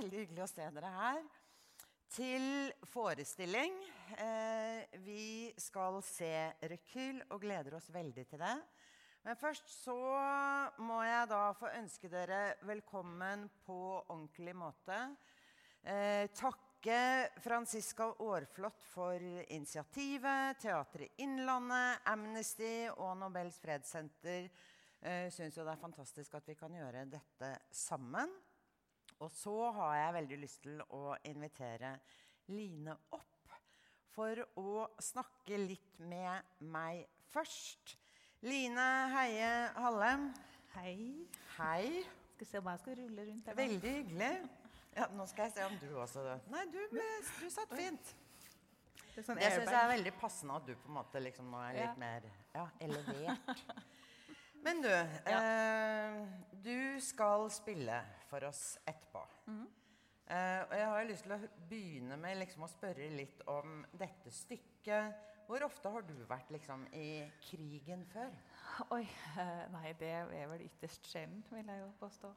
veldig hyggelig å se dere her. Til forestilling. Eh, vi skal se Rekyl og gleder oss veldig til det. Men først så må jeg da få ønske dere velkommen på ordentlig måte. Eh, takke Franziska Aarflot for initiativet. Teatret Innlandet, Amnesty og Nobels fredssenter eh, syns jo det er fantastisk at vi kan gjøre dette sammen. Og så har jeg veldig lyst til å invitere Line opp for å snakke litt med meg først. Line Heie Hallem. Hei. Hei. Skal se om jeg skal rulle rundt. her. Veldig hyggelig. Ja, nå skal jeg se om du også Nei, du, du satt fint. Det sånn Jeg syns det er veldig passende at du på en måte liksom nå er litt Ja. mer ja, elevert. Men du, eh, du skal spille for oss etterpå. Mhm. Eh, og jeg har lyst til å begynne med liksom å spørre litt om dette stykket. Hvor ofte har du vært liksom i krigen før? Oi, eh, nei, det er vel ytterst sjelden, vil jeg jo påstå.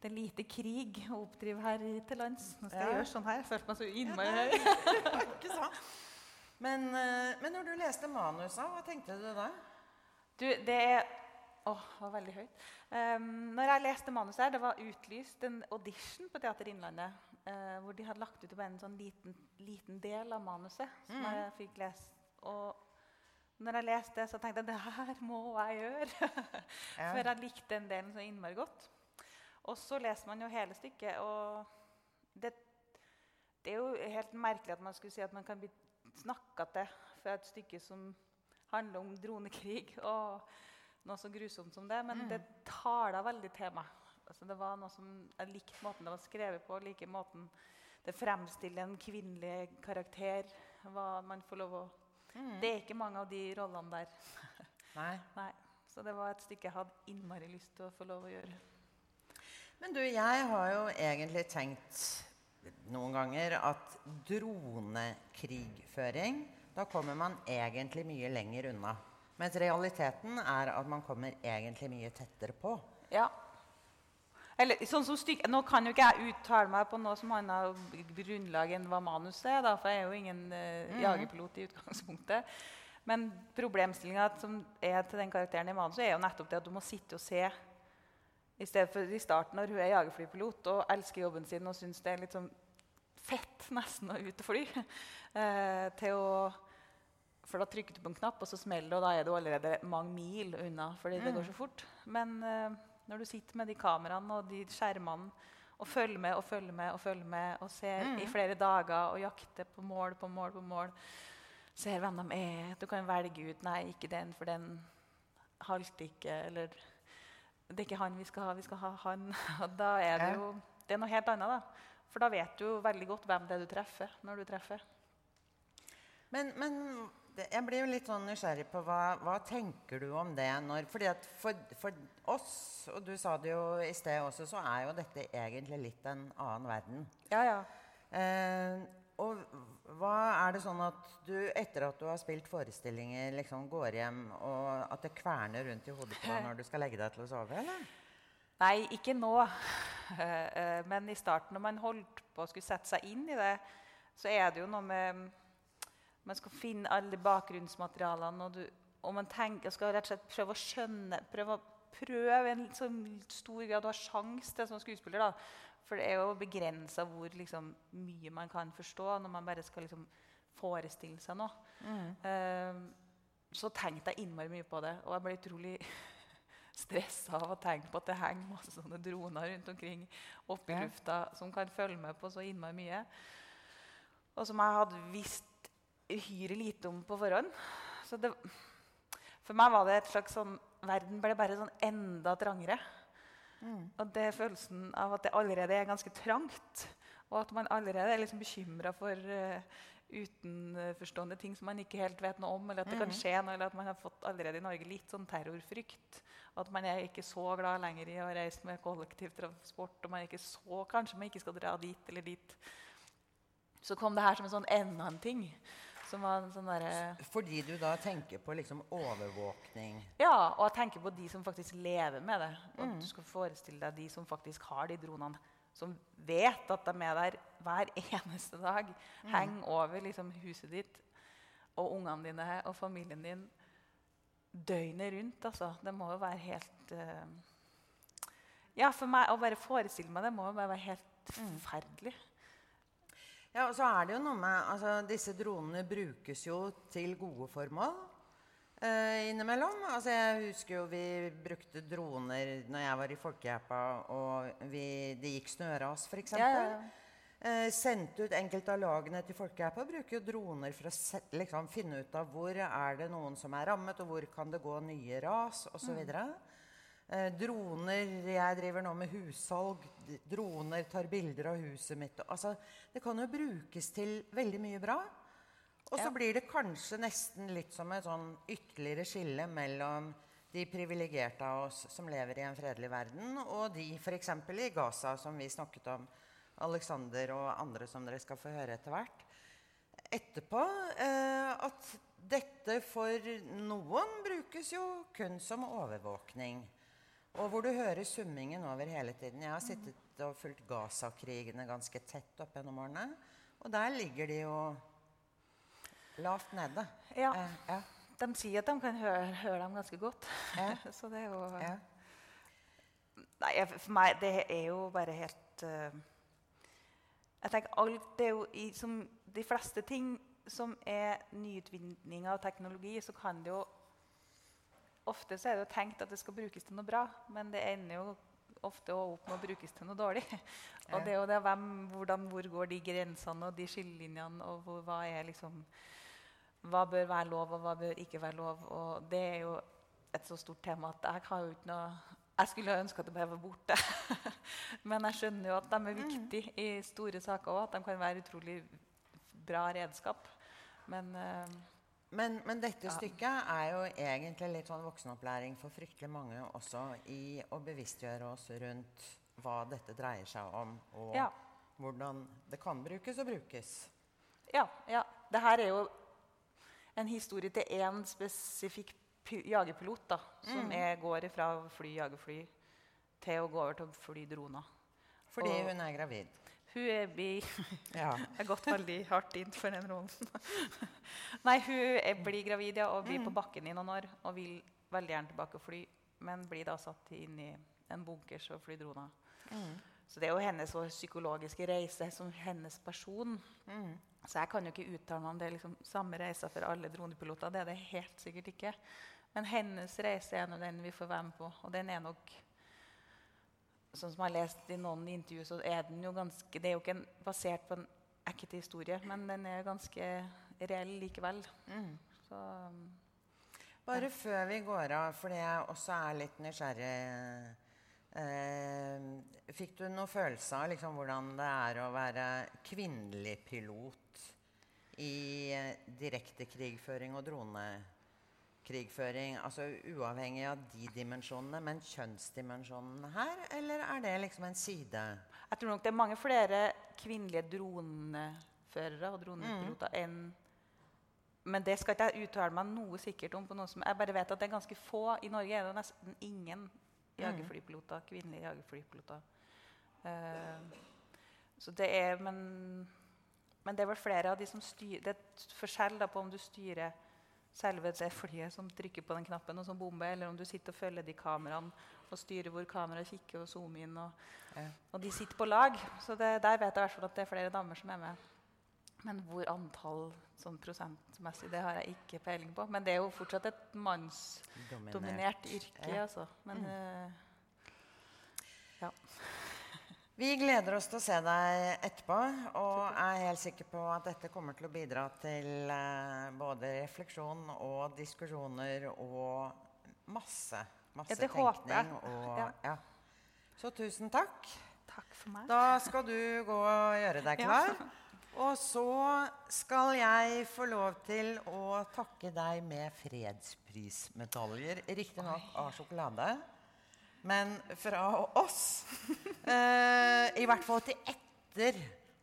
Det er lite krig å oppdrive her i- til lands. Nå skal jeg gjøre sånn her. Jeg følte meg så innmari høy. Ikke sant? Men, eh, men når du leste manuset, hva tenkte du da? Du, det er Åh, det var veldig høyt. Um, når jeg leste manuset her, Det var utlyst en audition på Teater Innlandet. Uh, hvor de hadde lagt ut en sånn liten, liten del av manuset som jeg fikk lese. Og når jeg leste det, så tenkte jeg det her må jeg gjøre. Ja. For jeg likte den delen så innmari godt. Og så leser man jo hele stykket, og det, det er jo helt merkelig at man skulle si at man kan bli snakka til for et stykke som handler om dronekrig og noe så grusomt som det. Men det taler veldig til meg. Altså, det var noe som, Jeg likte måten det var skrevet på. like måten Det fremstiller en kvinnelig karakter. Hva man får lov å Det er ikke mange av de rollene der. Nei. Nei. Så det var et stykke jeg hadde innmari lyst til å få lov å gjøre. Men du, jeg har jo egentlig tenkt noen ganger at dronekrigføring Da kommer man egentlig mye lenger unna. Mens realiteten er at man kommer egentlig mye tettere på. Ja. Eller, sånn som styk, nå kan jo ikke jeg uttale meg på noe som annet grunnlag enn hva manuset er, da, for jeg er jo ingen eh, jagerpilot i utgangspunktet. Men problemstillinga som er til den karakteren i manuset, er jo nettopp det at du må sitte og se i stedet for i starten når hun er jagerflypilot og elsker jobben sin og syns det er litt sånn fett nesten å ut og fly, uh, til å For da trykker du på en knapp, og så smeller det, og da er du allerede mange mil unna fordi det går så fort. Men uh, når du sitter med de kameraene og de skjermene og følger med og følger med og følger med og ser i flere dager og jakter på mål på mål på mål Ser hvem de er. Du kan velge ut Nei, ikke den, for den halter ikke. Eller det er ikke han vi skal ha, vi skal ha han. Og da er det jo det er noe helt annet. da. For da vet du jo veldig godt hvem det er du treffer. når du treffer. Men, men jeg blir jo litt sånn nysgjerrig på hva, hva tenker du om det når fordi at for, for oss, og du sa det jo i sted også, så er jo dette egentlig litt en annen verden. Ja, ja. Eh, og hva er det sånn at du etter at du har spilt forestillinger, liksom går hjem og at det kverner rundt i hodet på deg når du skal legge deg til å sove? eller? Nei, ikke nå. Eh, eh, Men i starten, når man holdt på å skulle sette seg inn i det, så er det jo noe med Man skal finne alle de bakgrunnsmaterialene, og, du, og man tenker, skal rett og slett prøve å skjønne Prøve prøve en sånn stor grad du har sjanse til som skuespiller. da. For det er jo begrensa hvor liksom, mye man kan forstå når man bare skal liksom, forestille seg noe. Eh, så tenkte jeg innmari mye på det, og jeg ble utrolig stressa av å tenke på at det henger masse sånne droner rundt omkring oppe i lufta som kan følge med på så innmari mye. Og som jeg hadde visst uhyre lite om på forhånd. Så det, for meg var det et slags sånn Verden ble bare sånn enda trangere. Og det er følelsen av at det allerede er ganske trangt. Og at man allerede er liksom bekymra for uh, utenforstående ting som man ikke helt vet noe om. Eller at det kan skje noe, eller at man har fått allerede i Norge litt sånn terrorfrykt. Og at man er ikke så glad lenger i å reise med kollektivtransport. Og man er ikke så, kanskje man ikke skal dra dit eller dit. Så kom det her som en sånn enda en ting. Som var en sånn derre Fordi du da tenker på liksom overvåkning. Ja, og jeg tenker på de som faktisk lever med det. Og mm. du skal forestille deg de som faktisk har de dronene som vet at de er der hver eneste dag. Mm. Henger over liksom, huset ditt og ungene dine og familien din døgnet rundt. Altså. Det må jo være helt uh, Ja, for meg å bare forestille meg det må jo bare være helt Mm. Ja, og så er det jo noe med altså, Disse dronene brukes jo til gode formål eh, innimellom. Altså, jeg husker jo vi brukte droner når jeg var i Folkehjelpa, og vi, det gikk snøras, f.eks. Ja, ja, ja. Eh, sendte ut enkelte av lagene til Folkehjelpa. Bruker jo droner for å liksom, finne ut av hvor er det noen som er rammet, og hvor kan det gå nye ras osv. Mm. Eh, droner Jeg driver nå med hussalg. Droner tar bilder av huset mitt. Altså, det kan jo brukes til veldig mye bra. Og så Ja. blir det kanskje nesten litt som et sånn ytterligere skille mellom de privilegerte av oss som lever i en fredelig verden, og de f.eks. i Gaza, som vi snakket om. Alexander og andre som dere skal få høre etter hvert. Etterpå eh, at dette for noen brukes jo kun som overvåkning. Og hvor du hører summingen over hele tiden. Jeg har sittet og fulgt Gaza-krigene ganske tett opp gjennom årene. Og der ligger de jo lavt nede. Ja. Eh, ja, De sier at de kan høre, høre dem ganske godt. Eh. Så det er jo eh. Nei, for meg det er jo bare helt uh, Jeg tenker alt det er jo i, som De fleste ting som er nyutvinning av teknologi, så kan det jo Ofte så er det jo tenkt at det skal brukes til noe bra, men det ender jo ofte opp med å brukes til noe dårlig. Og det er jo det hvem, hvordan, hvor går de grensene og de skillelinjene, og hvor, hva er liksom Hva bør være lov, og hva bør ikke være lov? Og det er jo et så stort tema at jeg har jo ikke noe jeg skulle ønske at det bare var borte. Men jeg skjønner jo at de er viktige i store saker òg. At de kan være utrolig bra redskap. Men eh, Men, men dette stykket er jo egentlig litt sånn voksenopplæring for fryktelig mange også i å bevisstgjøre oss rundt hva dette dreier seg om, og Ja. hvordan det kan brukes og brukes. ja, ja. Det her er jo en historie til én spesifikk pi- jagerpilot da, som er, går fra fly jagerfly til å gå over til å fly droner. Fordi Og- hun er gravid. Hun er, blir Ja. Jeg har gått veldig hardt inn for den rollen. Nei, hun blir gravid ja, og blir på bakken i noen år og vil veldig gjerne tilbake og fly, men blir da satt inn i en bunkers og fly droner. Så det er jo hennes psykologiske reise som hennes person. Så jeg kan jo ikke uttale meg om det er liksom samme reisa for alle dronepiloter. Det er det helt sikkert ikke. Men hennes reise er nå den vi får være med på, og den er nok sånn som jeg har lest i noen intervju, så er den jo ganske Det er jo ikke en, basert på en ekte historie, men den er ganske reell likevel. Så Bare Bare før vi går av, fordi jeg også er litt nysgjerrig eh, Fikk du noen følelse av liksom, hvordan det er å være kvinnelig pilot i eh, direkte krigføring og dronekrigføring? Altså uavhengig av de dimensjonene, men kjønnsdimensjonene her? Eller er det liksom en side? jeg tror nok det er mange flere kvinnelige droneførere og dronepiloter enn Men det skal ikke jeg uttale meg noe sikkert om. på noe som, Jeg bare vet at det er ganske få. I Norge er det nesten ingen jagerflypiloter, kvinnelige jagerflypiloter. Uh, så det er men, men det er vel flere av de som styrer Det er forskjell da på om du styrer selve det flyet som trykker på den knappen og som bomber, eller om du sitter og følger de kameraene og styrer hvor kameraet kikker og zoomer inn. Og, Ja. og de sitter på lag. Så det, der vet jeg i hvert fall at det er flere damer som er med. Men hvor antall sånn prosentmessig, det har jeg ikke peiling på. Men det er jo fortsatt et mannsdominert yrke. Ja. altså. Men eh, ja. Vi gleder oss til å se deg etterpå, og er helt sikker på at dette kommer til å bidra til eh, både refleksjon og diskusjoner og masse, masse Ja, det håper jeg. tenkning. Og, Ja. ja. Så tusen takk. Takk for meg. Da skal du gå og gjøre deg klar. Og så skal jeg få lov til å takke deg med fredsprismedaljer. Riktignok av sjokolade, men fra oss. Eh, I hvert fall til etter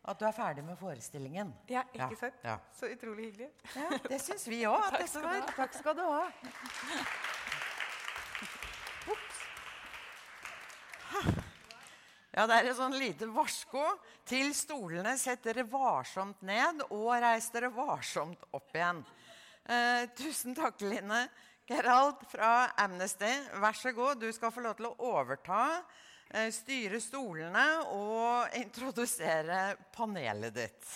at du er ferdig med forestillingen. Ja, ikke Ja, sant? ja. Så utrolig hyggelig. Ja, det syns vi òg at Takk skal. Takk skal du ha. Ja, det er et sånn lite varsko til stolene. Sett dere varsomt ned og reis dere varsomt opp igjen. Eh, tusen takk, Line. Gerald fra Amnesty, vær så god. Du skal få lov til å overta, styre stolene og introdusere panelet ditt.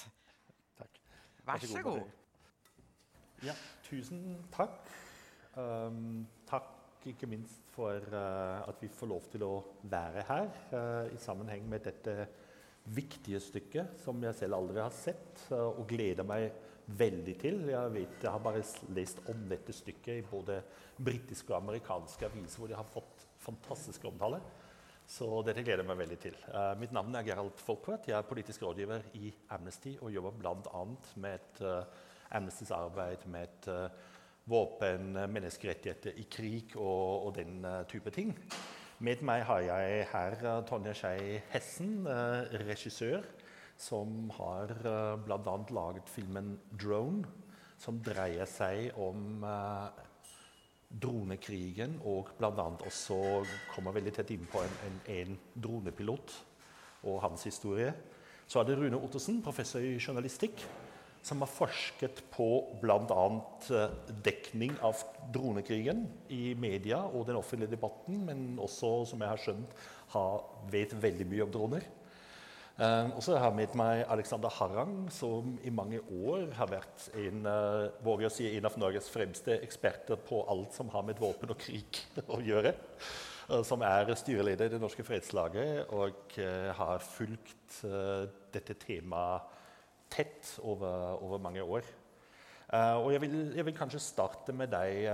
Takk. Vær så god. Ja, tusen takk. Um, takk ikke minst for uh, at vi får lov til å være her uh, i sammenheng med dette viktige stykket som jeg selv aldri har sett, uh, og gleder meg veldig til. Jeg, vet, jeg har bare lest om dette stykket i både britiske og amerikanske aviser, hvor de har fått fantastiske omtale. Så dette gleder jeg meg veldig til. mitt navn er Gerald Folkvart. Jeg er politisk rådgiver i Amnesty og jobber bl.a. med et Amnestys arbeid med et våpen, menneskerettigheter i krig og, og den uh, type ting. Med meg har jeg her uh, Tonje Skei Hessen, uh, regissør, som har uh, bl.a. laget filmen 'Drone', som dreier seg om dronekrigen, og bl.a. også kommer veldig tett inn på en, en, en, dronepilot og hans historie. Så er det Rune Ottersen, professor i journalistikk, som har forsket på bl.a. Eh, dekning av dronekrigen i media og den offentlige debatten, men også, som jeg har skjønt, har, vet veldig mye om droner. Uh, og så har jeg med meg Alexander Harrang, som i mange år har vært en, uh, si, en av Norges fremste eksperter på alt som har med våpen og krig å gjøre. Uh, som er styreleder i Det norske fredslaget og har fulgt dette temaet tett over, over mange år. Og jeg vil, jeg vil, kanskje starte med deg,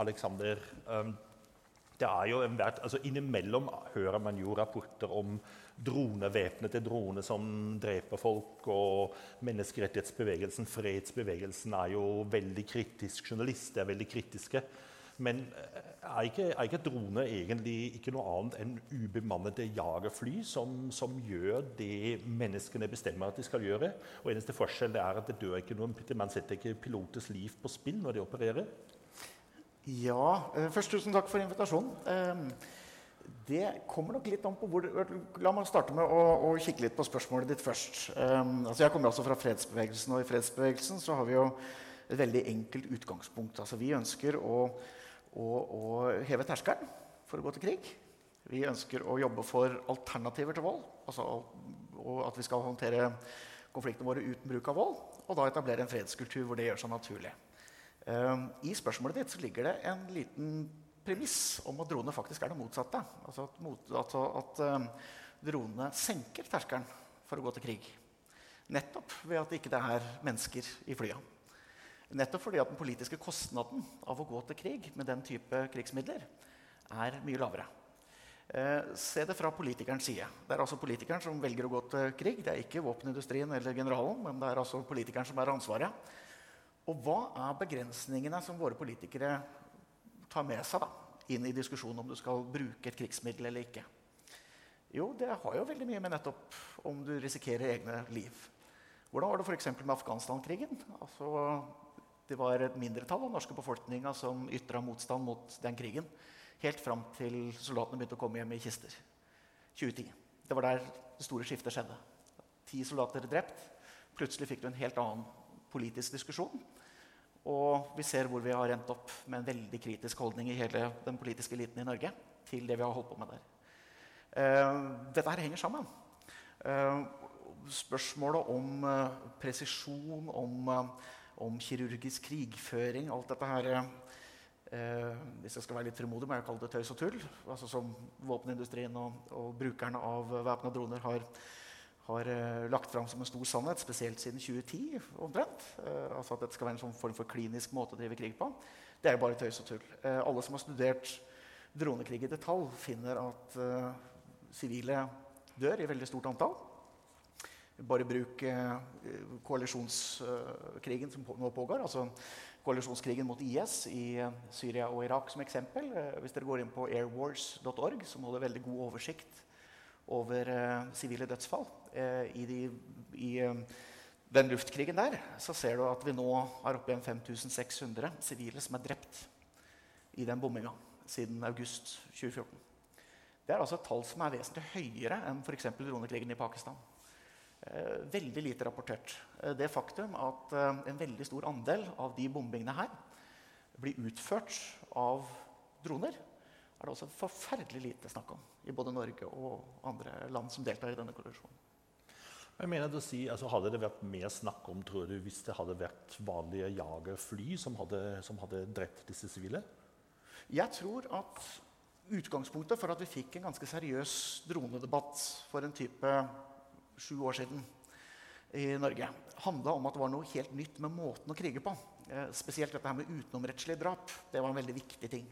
Alexander. Det er jo en hvert, altså Innimellom hører man jo rapporter om droner, væpnede droner som dreper folk. Og menneskerettighetsbevegelsen, fredsbevegelsen, er jo veldig kritisk. Journalister er veldig kritiske. Men eh, er ikke, er ikke droner egentlig ikke noe annet enn ubemannede jagerfly som, som, gjør det menneskene bestemmer at de skal gjøre? Og eneste forskjell er at det dør ikke noen, man setter ikke piloters liv på spill når de opererer? Ja. Eh, først tusen takk for invitasjonen. Det kommer nok litt an på hvor La meg starte med å, å kikke litt på spørsmålet ditt først. Um, altså jeg kommer altså fra fredsbevegelsen, og i fredsbevegelsen så har vi jo et veldig enkelt utgangspunkt. Altså vi ønsker å å, å heve terskelen for å gå til krig. Vi ønsker å jobbe for alternativer til vold. Altså, og at vi skal håndtere konfliktene våre uten bruk av vold. Og da etablere en fredskultur hvor det gjør seg naturlig. Um, I spørsmålet ditt ligger det en liten premiss om at dronene faktisk er det motsatte. Altså at, mot, altså at um, dronene senker terskelen for å gå til krig. Nettopp ved at det ikke er mennesker i flya. Nettopp fordi at den politiske kostnaden av å gå til krig med den type krigsmidler er mye lavere. Eh, se det fra politikerens side. Det er altså politikeren som velger å gå til krig. Det er ikke våpenindustrien eller generalen, men det er altså politikeren som bærer ansvaret. Og hva er begrensningene som våre politikere tar med seg da, inn i diskusjonen om du skal bruke et krigsmiddel eller ikke? Jo, det har jo veldig mye med nettopp om du risikerer egne liv. Hvordan var det f.eks. med Afghanistan-krigen? Altså, det var et mindretall av den norske befolkninga som ytra motstand mot den krigen. Helt fram til soldatene begynte å komme hjem i kister. 2010. Det var der det store skiftet skjedde. Ti soldater drept. Plutselig fikk du en helt annen politisk diskusjon. Og vi ser hvor vi har endt opp med en veldig kritisk holdning i hele den politiske eliten i Norge til det vi har holdt på med der. Uh, dette her henger sammen. Uh, spørsmålet om uh, presisjon, om om kirurgisk krigføring. Alt dette her eh, Hvis jeg skal være litt frimodig, må jeg kalle det tøys og tull. Altså Som våpenindustrien og, og brukerne av væpna droner har, har eh, lagt fram som en stor sannhet, spesielt siden 2010. omtrent. Eh, altså At dette skal være en sånn form for klinisk måte å drive krig på. Det er jo bare tøys og tull. Eh, alle som har studert dronekrig i detalj, finner at sivile dør i veldig stort antall. Bare bruk koalisjonskrigen som nå pågår. altså Koalisjonskrigen mot IS i Syria og Irak som eksempel. Hvis dere går inn på airwars.org, så må dere veldig god oversikt over sivile dødsfall. I, de, I, den luftkrigen der så ser du at vi nå har oppe igjen 5600 sivile som er drept i den bomminga siden august 2014. Det er altså et tall som er vesentlig høyere enn f.eks. dronekrigen i Pakistan. Eh, veldig lite rapportert. Eh, det faktum at eh, en veldig stor andel av de bombingene her blir utført av droner, er det også forferdelig lite snakk om i både Norge og andre land som deltar i denne koalisjonen. Jeg mener å si, altså Hadde det vært mer snakk om tror du, hvis det hadde vært vanlige jagerfly som hadde, som hadde drept disse sivile? Jeg tror at utgangspunktet for at vi fikk en ganske seriøs dronedebatt for en type sju år siden i Norge, handla om at det var noe helt nytt med måten å krige på. Eh, spesielt dette her med utenomrettslige drap. Det var en veldig viktig ting.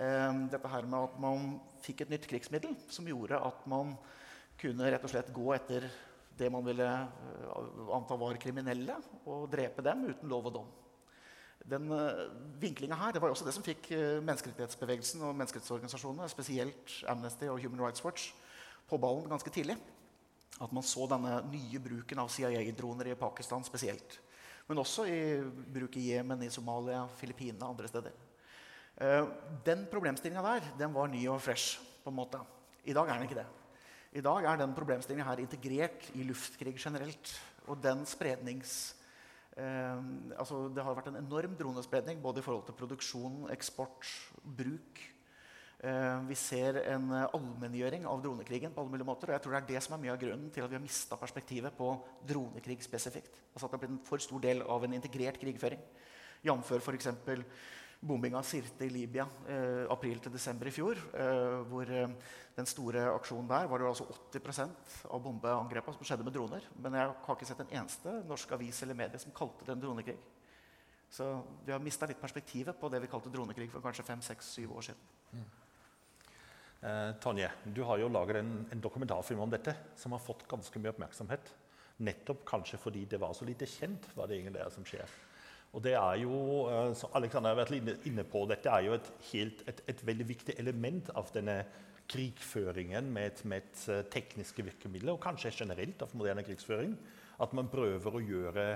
Eh, dette her med at man fikk et nytt krigsmiddel som gjorde at man kunne rett og slett gå etter det man ville eh, anta var kriminelle, og drepe dem uten lov og dom. Den uh, vinklinga her det var også det som fikk uh, menneskerettighetsbevegelsen og menneskerettsorganisasjonene, spesielt Amnesty og Human Rights Watch, på ballen ganske tidlig. At man så denne nye bruken av CIA-droner i Pakistan spesielt. Men også i bruk i Jemen, i Somalia, Filippinene og andre steder. Uh, den problemstillinga der den var ny og fresh. på en måte. I dag er den ikke det. I dag er den problemstillinga her integrert i luftkrig generelt. Og den sprednings... Eh, altså det har vært en enorm dronespredning både i forhold til produksjon, eksport, bruk Eh, vi ser en eh, allmenngjøring av dronekrigen. på alle mulige måter, og jeg tror Det er det som er mye av grunnen til at vi har mista perspektivet på dronekrig spesifikt. Altså at det har blitt en for stor del av en integrert krigføring. Jf. f.eks. bombinga av Sirte i Libya eh, april til desember i fjor. Eh, hvor eh, den store aksjonen der var det altså 80% av bombeangrepene som skjedde med droner. Men jeg har ikke sett en eneste norsk avis eller medie som kalte det en dronekrig. Så vi har mista litt perspektivet på det vi kalte dronekrig for kanskje fem, seks, syv år siden. Mm. Eh, Tonje, du har jo laget en, en, dokumentarfilm om dette som har fått ganske mye oppmerksomhet. Nettopp kanskje fordi det var så lite kjent hva det egentlig er som skjer. Og det er jo, eh, som Alexander har vært inne på, dette er jo et, helt, et, et veldig viktig element av denne krigføringen med med et eh, tekniske virkemidler, og kanskje generelt av moderne krigsføring. At man prøver å gjøre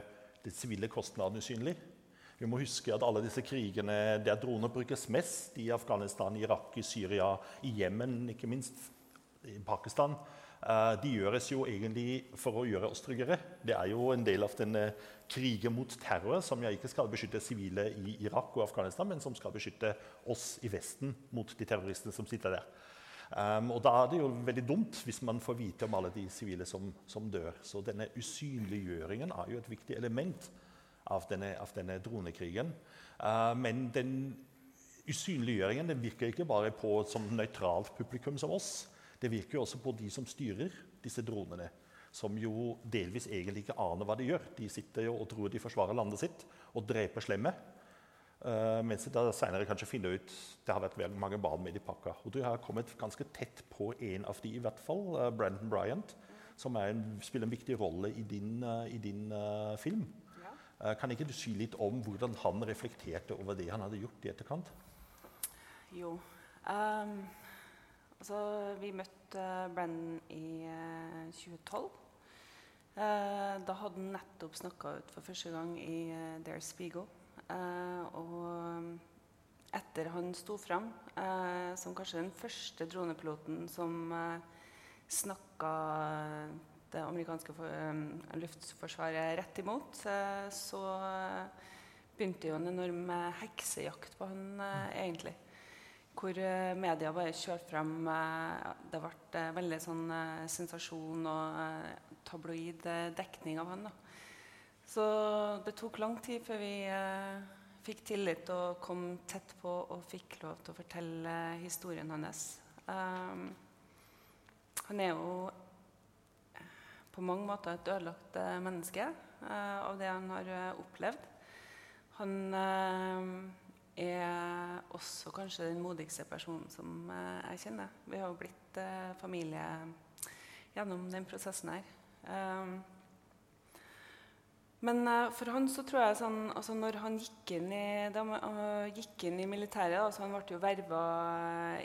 det sivile kostnaden usynlig. Vi må huske at alle disse krigene der droner brukes mest, i Afghanistan, Irak, i Syria, i Jemen, ikke minst i Pakistan, de gjøres jo egentlig for å gjøre oss tryggere. Det er jo en del av denne krigen mot terror, som jeg ikke skal beskytte sivile i Irak og Afghanistan, men som skal beskytte oss i Vesten mot de terroristene som sitter der. Um, og Da er det jo veldig dumt hvis man får vite om alle de sivile som, som dør. Så denne usynliggjøringen er jo et viktig element av denne, av denne dronekrigen. Uh, men den usynliggjøringen den virker ikke bare på et sånn nøytralt publikum som oss. Det virker jo også på de som styrer disse dronene. Som jo delvis egentlig ikke aner hva de gjør. De sitter jo og tror de forsvarer landet sitt og dreper slemme. Uh, mens de senere kanskje finner ut det har vært mange barn med i pakka. Og du har kommet ganske tett på en av de, i hvert fall, uh, Brandon Bryant, som en, spiller en viktig rolle i din, uh, i din film. Eh, kan ikke du si litt om hvordan han reflekterte over det han hadde gjort i etterkant? Jo. Um, altså, vi møtte Brenn Brennan i uh, 2012. Uh, da hadde han nettopp snakka ut for første gang i Dare Der Spiegel. og etter han sto fram som kanskje den første dronepiloten som snakka det amerikanske eh, luftforsvaret rett imot, eh, så begynte jo en enorm eh, heksejakt på han egentlig. Hvor media bare kjørte frem Det ble veldig sånn sensasjon og tabloid dekning av han. da. Så det tok lang tid før vi fikk tillit og kom tett på og fikk lov til å fortelle historien hans. Um, han er jo på mange måter et ødelagt eh, menneske uh, av det han har eh, opplevd. Han er også kanskje den modigste personen som jeg kjenner. Vi har jo blitt familie gjennom den prosessen her. Men for han så tror jeg sånn, altså Når han gikk inn i, da, gikk inn i militæret altså Han ble jo verva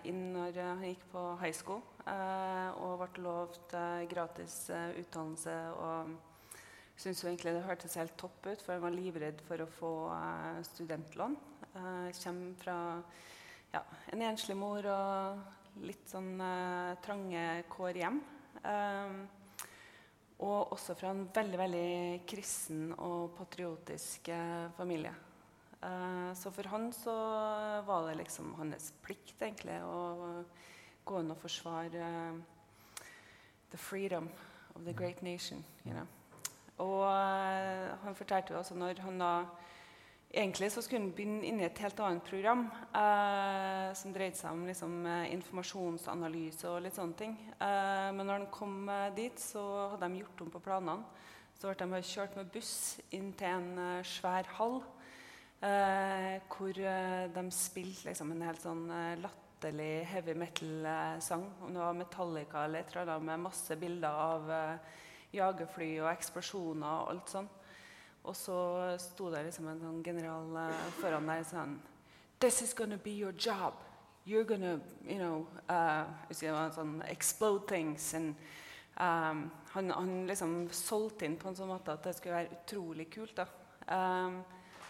inn når han gikk på high school. Eh, og ble lovt eh, gratis eh, utdannelse. og syntes egentlig det hørtes helt topp ut, for jeg var livredd for å få studentlån. Jeg kommer fra ja, en enslig mor og litt sånn uh, trange kår hjem. Um, og også fra en veldig veldig kristen og patriotisk uh, familie. Uh, så for han så var det liksom hans plikt egentlig å gå inn og forsvare the freedom of the great nation. You know? Og han fortalte jo også når han da Egentlig så skulle han begynne i et helt annet program eh, som dreide seg om liksom, eh, informasjonsanalyse og litt sånne ting. Eh, men når han kom eh, dit, så hadde de gjort om på planene. Så ble de kjørt med buss inn til en svær hall eh, hvor de spilte liksom, en helt sånn latterlig heavy metal-sang. Om det var Metallica eller et eller annet med masse bilder av jagerfly og eksplosjoner og alt sånt. Og så sto det liksom en sånn general uh, foran der sånn This is gonna be your job. You're gonna, you know uh, sånn, Explode things. And, um, han, han, liksom solgte inn på en sånn måte at det skulle være utrolig kult. da. Um,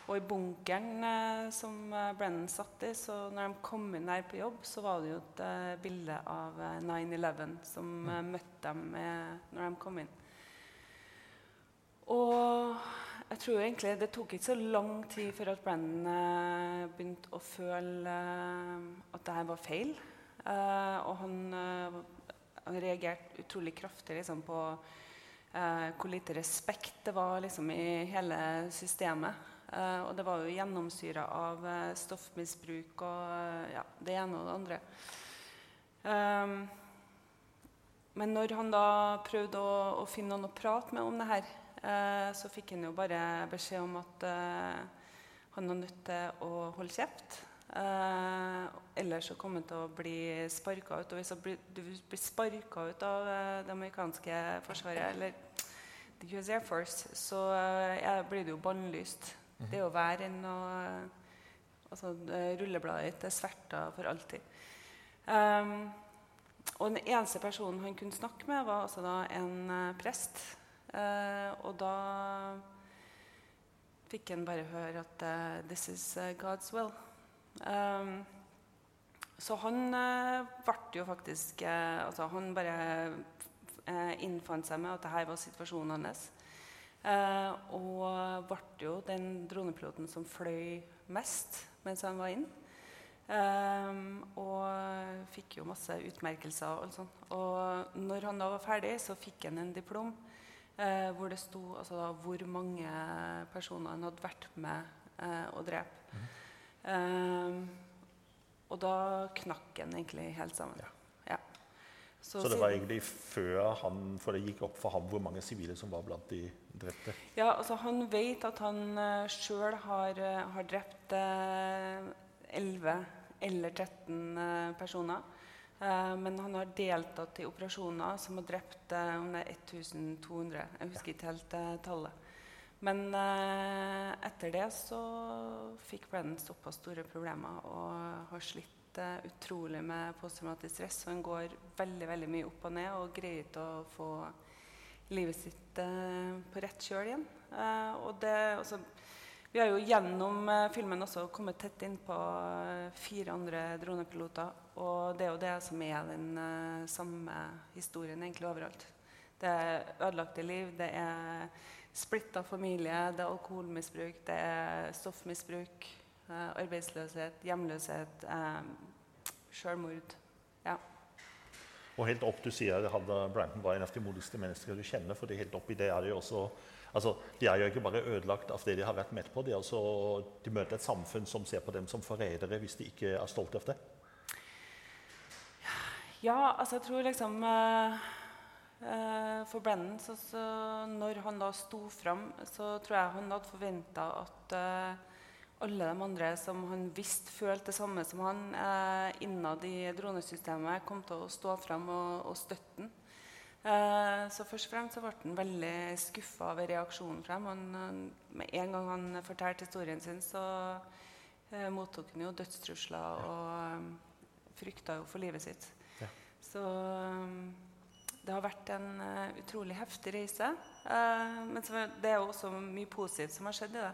og i bunkeren eh, som Brennan satt i, så når de kom inn der på jobb, så var det jo et eh, bilde av 9-11 som møtte dem når de kom inn. Og jeg tror egentlig Det tok ikke så lang tid før at Brennan uh, begynte å føle uh, at det her var feil. Uh, og han, han, reagerte utrolig kraftig liksom, på hvor lite respekt det var liksom, i hele systemet. og det var jo gjennomsyra av stoffmisbruk og ja, det ene og det andre. Um, men når han da prøvde å, å finne noen å prate med om det her, Eh, så fikk han jo bare beskjed om at eh, han var nødt til å holde kjeft. Eh, ellers så kom han til å bli sparka ut. Og hvis du blir sparka ut av det amerikanske forsvaret, eller the US Air Force, så blir du jo bannlyst. Det er jo hver enn å altså, Rullebladet ditt er sverta for alltid. Um, og den eneste personen han kunne snakke med, var altså da en prest og da fikk en bare høre at uh, 'this is uh, God's will'. Um, så han ble jo faktisk altså Han bare innfant seg med at dette var situasjonen hans. og ble jo den dronepiloten som fløy mest mens han var inn. Um, og fikk jo masse utmerkelser. Og, sånt. og når han da var ferdig, så fikk han en diplom eh, hvor det sto altså, da, hvor mange personer han hadde vært med eh, å drepe. Mm. Eh, og da knakk han egentlig helt sammen. Ja. Ja. Så, så, det var egentlig før han, for det gikk opp for ham hvor mange sivile som var blant de drepte? Ja, altså Han vet at han uh, sjøl har, uh, har, drept uh, 11 eller 13 uh, personer. Uh, men han har deltatt i operasjoner som har drept om det er 1200. Jeg husker ikke helt uh, tallet. Men etter det så fikk Brennan såpass store problemer og har slitt utrolig med posttraumatisk stress. Så han går veldig veldig mye opp og ned og greier ikke å få livet sitt på rett kjøl igjen. og det, altså, vi har jo gjennom eh, filmen også kommet tett inn på eh, fire andre dronepiloter. Og det er jo det som er den uh, samme historien egentlig overalt. Det er ødelagte liv, det er splitta familie, det er alkoholmisbruk, det er stoffmisbruk, uh, arbeidsløshet, hjemløshet, uh, selvmord. Ja. Og helt opp, du sier at Branton var en av de modigste menneskene du kjenner. for helt oppi det er det jo også Altså, de er jo ikke bare ødelagt av det de har vært med på. De, også, de møter et samfunn som ser på dem som forrædere hvis de ikke er stolte av det. Ja, altså jeg tror liksom eh, uh, For Brennan, så, så, når han da sto fram, så tror jeg han hadde forventa at eh, alle de andre som han visste følte det samme som han innad i dronesystemet, kom til å stå fram og, og støtte den. Eh, så først og fremst så ble han veldig skuffa over reaksjonen fra dem. med en gang han fortalte historien sin, så mottok han jo dødstrusler og frykta jo for livet sitt. Så um, det har vært en uh, utrolig heftig reise. Uh, men det er også mye positivt som har skjedd i det.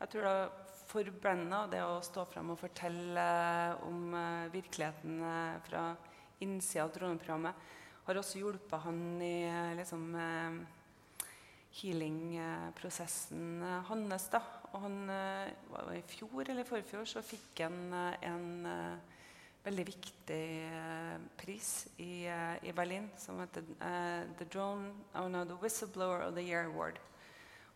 Jeg tror det For Brenna, det å stå frem og fortelle om virkeligheten fra innsida av droneprogrammet. Har også hjulpet han i liksom, healing-prosessen hans. da. Og han, var I fjor eller forfjor så fikk han en veldig viktig pris i, i, Berlin som heter The Drone, oh no, The Whistleblower of the Year Award.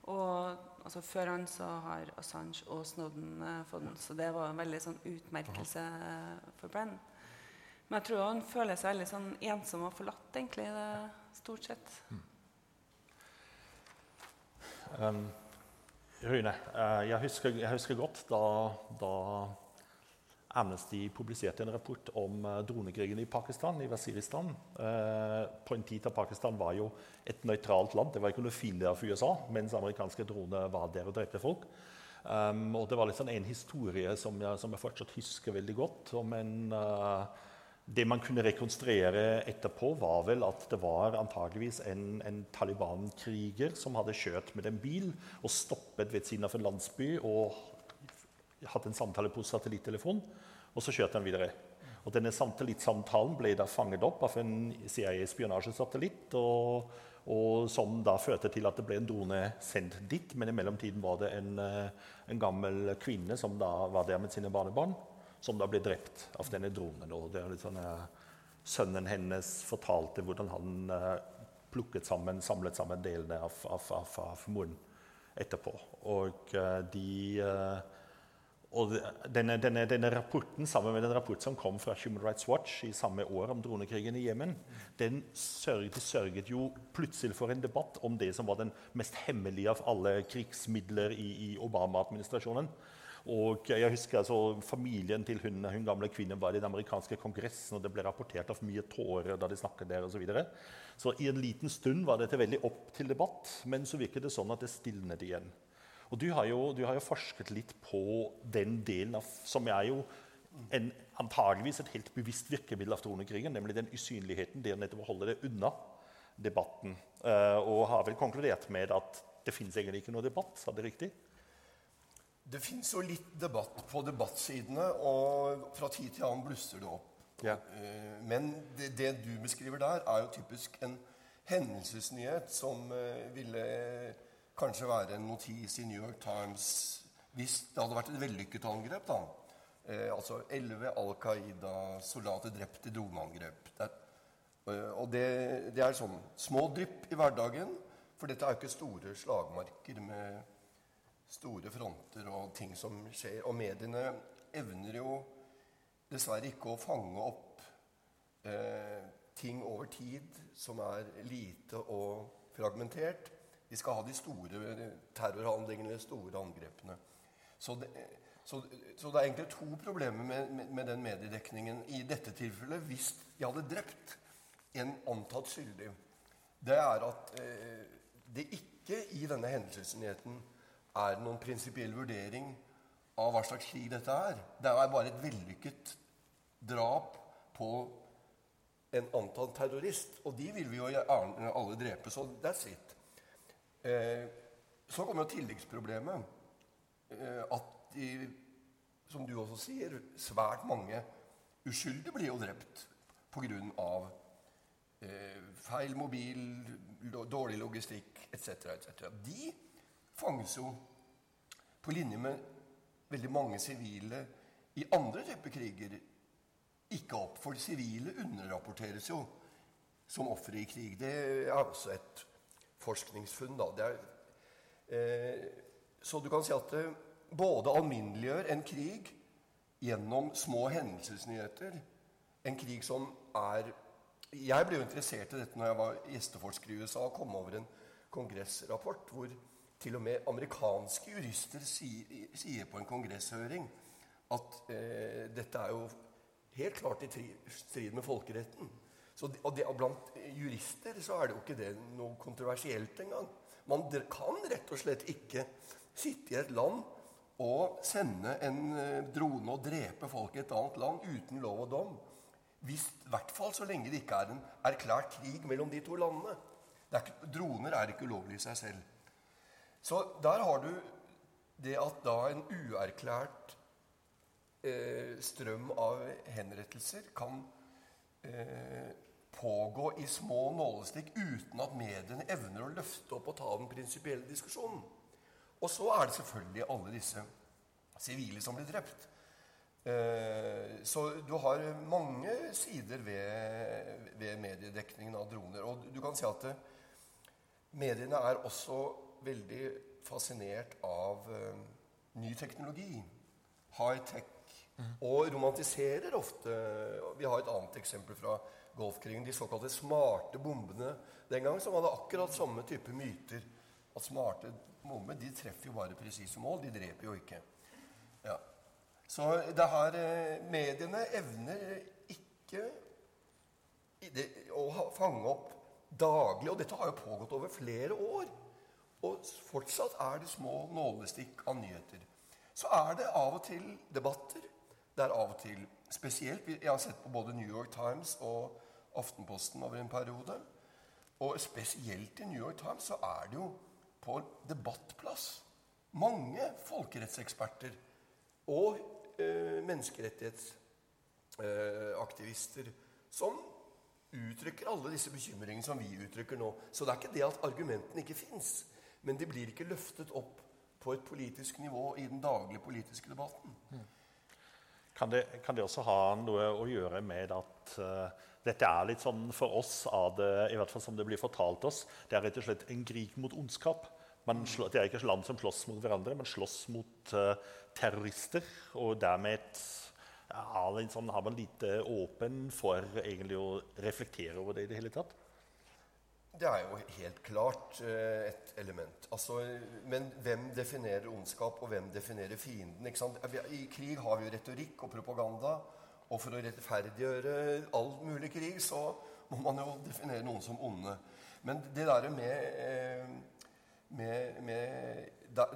Og altså, Før han så har Assange og Snowden uh, fått den. Så det var en veldig sånn utmerkelse uh, for Brenn. Men jeg tror han føler seg veldig sånn ensom og forlatt, egentlig, stort sett. Um, Rune, uh, jeg, husker, jeg, husker, godt da, da Amnesty publiserte en rapport om dronekrigene dronekrigen i Pakistan, i Waziristan. Uh, på en tid da Pakistan var jo et nøytralt land. Det var ikke noe fiender for USA, mens amerikanske droner var der og drepte folk. Um, og det var liksom en historie som jeg, som jeg, fortsatt husker veldig godt. om en... Uh, det man kunne rekonstruere etterpå, var vel at det var antageligvis en, en Taliban-kriger som hadde kjørt med en bil og stoppet ved siden av en landsby og hatt en samtale på satellittelefon. Og så kjørte han videre. Og denne Satellittsamtalen ble da fanget opp av en CIA-spionasjesatellitt. Og, og, som da førte til at det ble en drone sendt dit. Men i mellomtiden var det en, eh, en, gammel kvinne som da var der med sine barnebarn, som da ble drept av denne dronen. Og det er litt sånn, uh, Sønnen hennes fortalte hvordan han uh, plukket sammen, samlet sammen delene av, av, av, av moren etterpå. Og de og denne, denne, denne, rapporten, sammen med den rapporten som kom fra Human Rights Watch i samme år om dronekrigen i Jemen, den sørget, sørget, jo plutselig for en debatt om det som var den mest hemmelige av alle krigsmidler i, i Obama-administrasjonen. Og jeg husker altså, Familien til hun, hun, gamle kvinnen var i den amerikanske kongressen, og det ble rapportert av mye tårer da de snakket der. Og så, videre. så i en liten stund var dette veldig opp til debatt, men så virket det sånn at det stilnet igjen. Og du har, jo, du har jo forsket litt på den delen av, som er jo en, antageligvis et helt bevisst virkemiddel av tronekrigen, nemlig den usynligheten, det nettopp å holde det unna debatten. Uh, og har vel konkludert med at det fins egentlig ikke noe debatt. Sa det riktig? Det fins jo litt debatt på debattsidene, og fra tid til annen blusser det opp. Ja. Uh, men det, det, du beskriver der, er jo typisk en hendelsesnyhet som uh, ville kanskje være en notis i New York Times hvis det hadde vært et vellykket angrep. da. Eh, altså elleve Al Qaida-soldater drept i droneangrep. Eh, og det, det, er sånn små drypp i hverdagen. For dette er jo ikke store slagmarker med store fronter og ting som skjer. Og mediene evner jo dessverre ikke å fange opp eh, ting over tid som er lite og fragmentert. De skal ha de store terrorhandlingene, de store angrepene. Så det, så, så det, er egentlig to problemer med, med, med, den mediedekningen i dette tilfellet. Hvis de hadde drept en antatt skyldig, det er at eh, det ikke i denne hendelsesnyheten er noen prinsipiell vurdering av hva slags krig dette er. Det er bare et vellykket drap på en antatt terrorist. Og de vil vi jo alle drepe. Så that's it. Eh, så kommer jo tilleggsproblemet. Eh, at de, som du også sier, svært mange uskyldige blir jo drept pga. Eh, feil mobil, dårlig logistikk etc. etc. De fanges jo på linje med veldig mange sivile i andre typer kriger ikke opp. For sivile underrapporteres jo som ofre i krig. Det er også et forskningsfunn. Da. Er, eh, så du kan si at det både alminneliggjør en krig gjennom små hendelsesnyheter. En krig som er Jeg ble jo interessert i dette når jeg var gjesteforsker i USA og kom over en kongressrapport hvor til og med amerikanske jurister sier, sier på en kongresshøring at eh, dette er jo helt klart i strid med folkeretten. Så, og, det, og, Blant jurister så er det jo ikke det noe kontroversielt engang. Man kan rett og slett ikke sitte i et land og sende en eh, drone og drepe folk i et annet land uten lov og dom. Hvis, I hvert fall så lenge det ikke er en erklært krig mellom de to landene. Er ikke, droner er ikke ulovlig i seg selv. Så der har du det at da en uerklært eh, strøm av henrettelser kan eh, pågå i små nålestikk uten at mediene evner å løfte opp og ta den prinsipielle diskusjonen. Og så er det selvfølgelig alle disse sivile som blir drept. Eh, så du har mange sider ved, ved, mediedekningen av droner. Og du kan si at det, mediene er også veldig fascinert av uh, ny teknologi. High-tech. Mm. Og romantiserer ofte Vi har et annet eksempel fra Golfkrigen. De såkalte smarte bombene den gang, som hadde akkurat samme type myter. At smarte bomber de treffer jo bare presise mål. De dreper jo ikke. Ja. Så det her eh, Mediene evner ikke å fange opp daglig. Og dette har jo pågått over flere år. Og fortsatt er det små nålestikk av nyheter. Så er det av og til debatter. Det er av og til spesielt Jeg har sett på både New York Times og Aftenposten over en periode. Og spesielt i New York Times så er det jo på debattplass mange folkerettseksperter og eh, menneskerettighetsaktivister eh, som uttrykker alle disse bekymringene som vi uttrykker nå. Så det er ikke det at argumentene ikke fins, men de blir ikke løftet opp på et politisk nivå i den daglige politiske debatten. Kan det, kan det også ha noe å gjøre med at uh, dette er litt sånn for oss av det, i hvert fall som det blir fortalt oss, det er rett og slett en krig mot ondskap. Slå, det er ikke land som slåss mot hverandre, men slåss mot uh, terrorister. Og dermed ja, sånn, har man lite åpen for egentlig å reflektere over det i det hele tatt. Det er jo helt klart uh, et element. Altså, men hvem definerer ondskap, og hvem definerer fienden? I krig har vi jo retorikk og propaganda. Og for å rettferdiggjøre all mulig krig, så må man jo definere noen som onde. Men det derre med, eh, med, med da,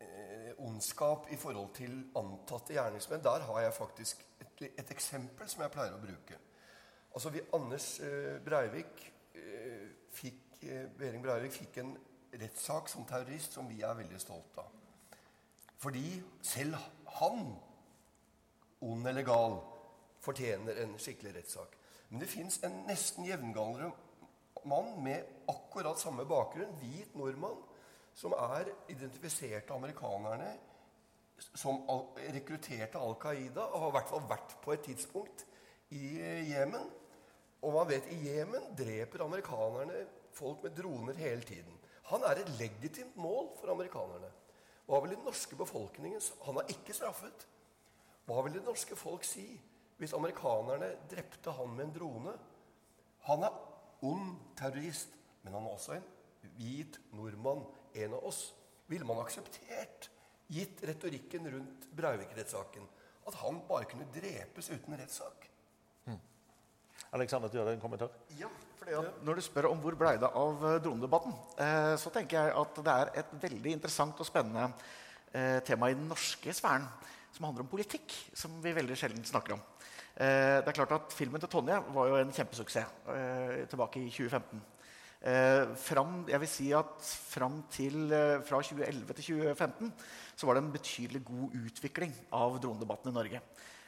eh, ondskap i forhold til antatte gjerningsmenn, der har jeg faktisk et, et eksempel som jeg pleier å bruke. Altså, vi, Anders eh, Breivik fikk, Behring Breivik fikk en rettssak som terrorist som vi er veldig stolt av. Fordi selv han ond eller gal, fortjener en skikkelig rettssak. Men det fins en nesten jevngalere mann med akkurat samme bakgrunn, hvit nordmann, som er identifisert av amerikanerne som rekrutterte Al Qaida og har i hvert fall vært på et tidspunkt i Jemen. Og man vet i Jemen dreper amerikanerne folk med droner hele tiden. Han er et legitimt mål for amerikanerne. Hva vil den norske befolkningen Han er ikke straffet. Hva vil det norske folk si hvis amerikanerne drepte han med en drone? Han er ond terrorist, men han er også en hvit nordmann, en av oss. Ville man akseptert, gitt retorikken rundt Breivik-rettssaken, at han bare kunne drepes uten rettssak? Alexander, du har en kommentar? Ja, fordi Når du spør om hvor blei det av eh, dronedebatten, eh, så tenker jeg at det er et veldig interessant og spennende eh, tema i den norske sfæren som handler om politikk, som vi veldig sjelden snakker om. Det er klart at Filmen til Tonje var jo en kjempesuksess tilbake i 2015. Eh, fram, jeg vil si at fram til, Fra 2011 til 2015 så var det en betydelig god utvikling av dronedebatten i Norge.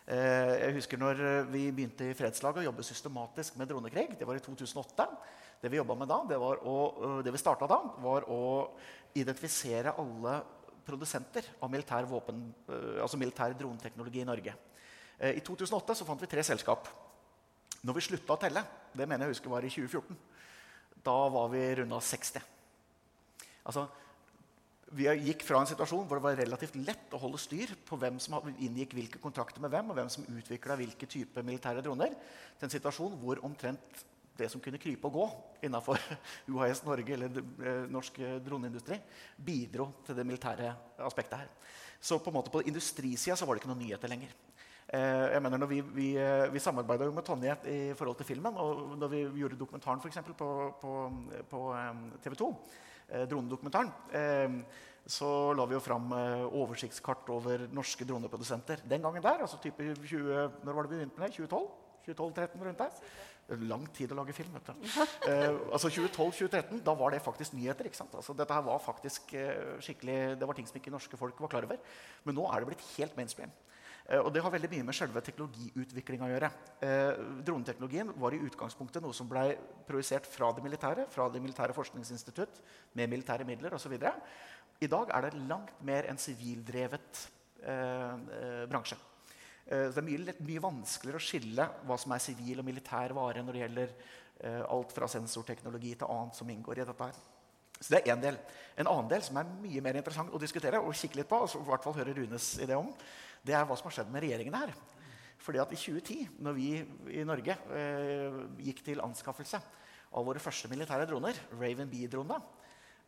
Eh, jeg husker når vi begynte i Fredslaget å jobbe systematisk med dronekrig. Det var i 2008. Det vi med da, det, å, det vi starta da, var å identifisere alle produsenter av militær, våpen, eh, altså militær droneteknologi i Norge. Eh, I 2008 så fant vi tre selskap. Når vi slutta å telle, det mener jeg husker var i 2014, da var vi runda 60. Altså, vi gikk fra en situasjon hvor det var relativt lett å holde styr på hvem som inngikk hvilke kontrakter med hvem, og hvem som utvikla hvilke type militære droner, til en situasjon hvor omtrent det som kunne krype og gå innenfor UHS Norge eller eh, norsk droneindustri, bidro til det militære aspektet her. Så på en måte på industrisida var det ikke noen nyheter lenger. Eh, jeg mener Vi, vi, eh, vi samarbeida med Tonje i forhold til filmen. og når vi gjorde dokumentaren for eksempel, på, på, på TV 2, dronedokumentaren, så la vi jo fram oversiktskart over norske droneprodusenter den gangen der. altså type 20, Når var det vi begynte med det? 2012? 2012-2013 rundt der. Lang tid å lage film. vet du. Eh, altså 2012-2013, da var det faktisk nyheter. ikke sant? Altså, dette her var faktisk eh, skikkelig, Det var ting som ikke norske folk var klar over. Men nå er det blitt helt mainstream. Eh, og det har veldig mye med selve teknologiutviklinga å gjøre. Eh, droneteknologien var i utgangspunktet noe som ble projisert fra det militære, fra det militære forskningsinstitutt med militære midler osv. I dag er det langt mer en sivildrevet eh, eh, bransje. Eh, det er mye, mye, vanskeligere å skille hva som er sivil og militær vare når det gjelder alt fra sensorteknologi til annet som inngår i dette. her. Så det er En del. En annen del som er mye mer interessant å diskutere og kikke litt på, altså i hvert fall høre Runes idé om, det er hva som har skjedd med regjeringen her. Fordi at I 2010, når vi i Norge eh, gikk til anskaffelse av våre første militære droner, Raven B-dronene,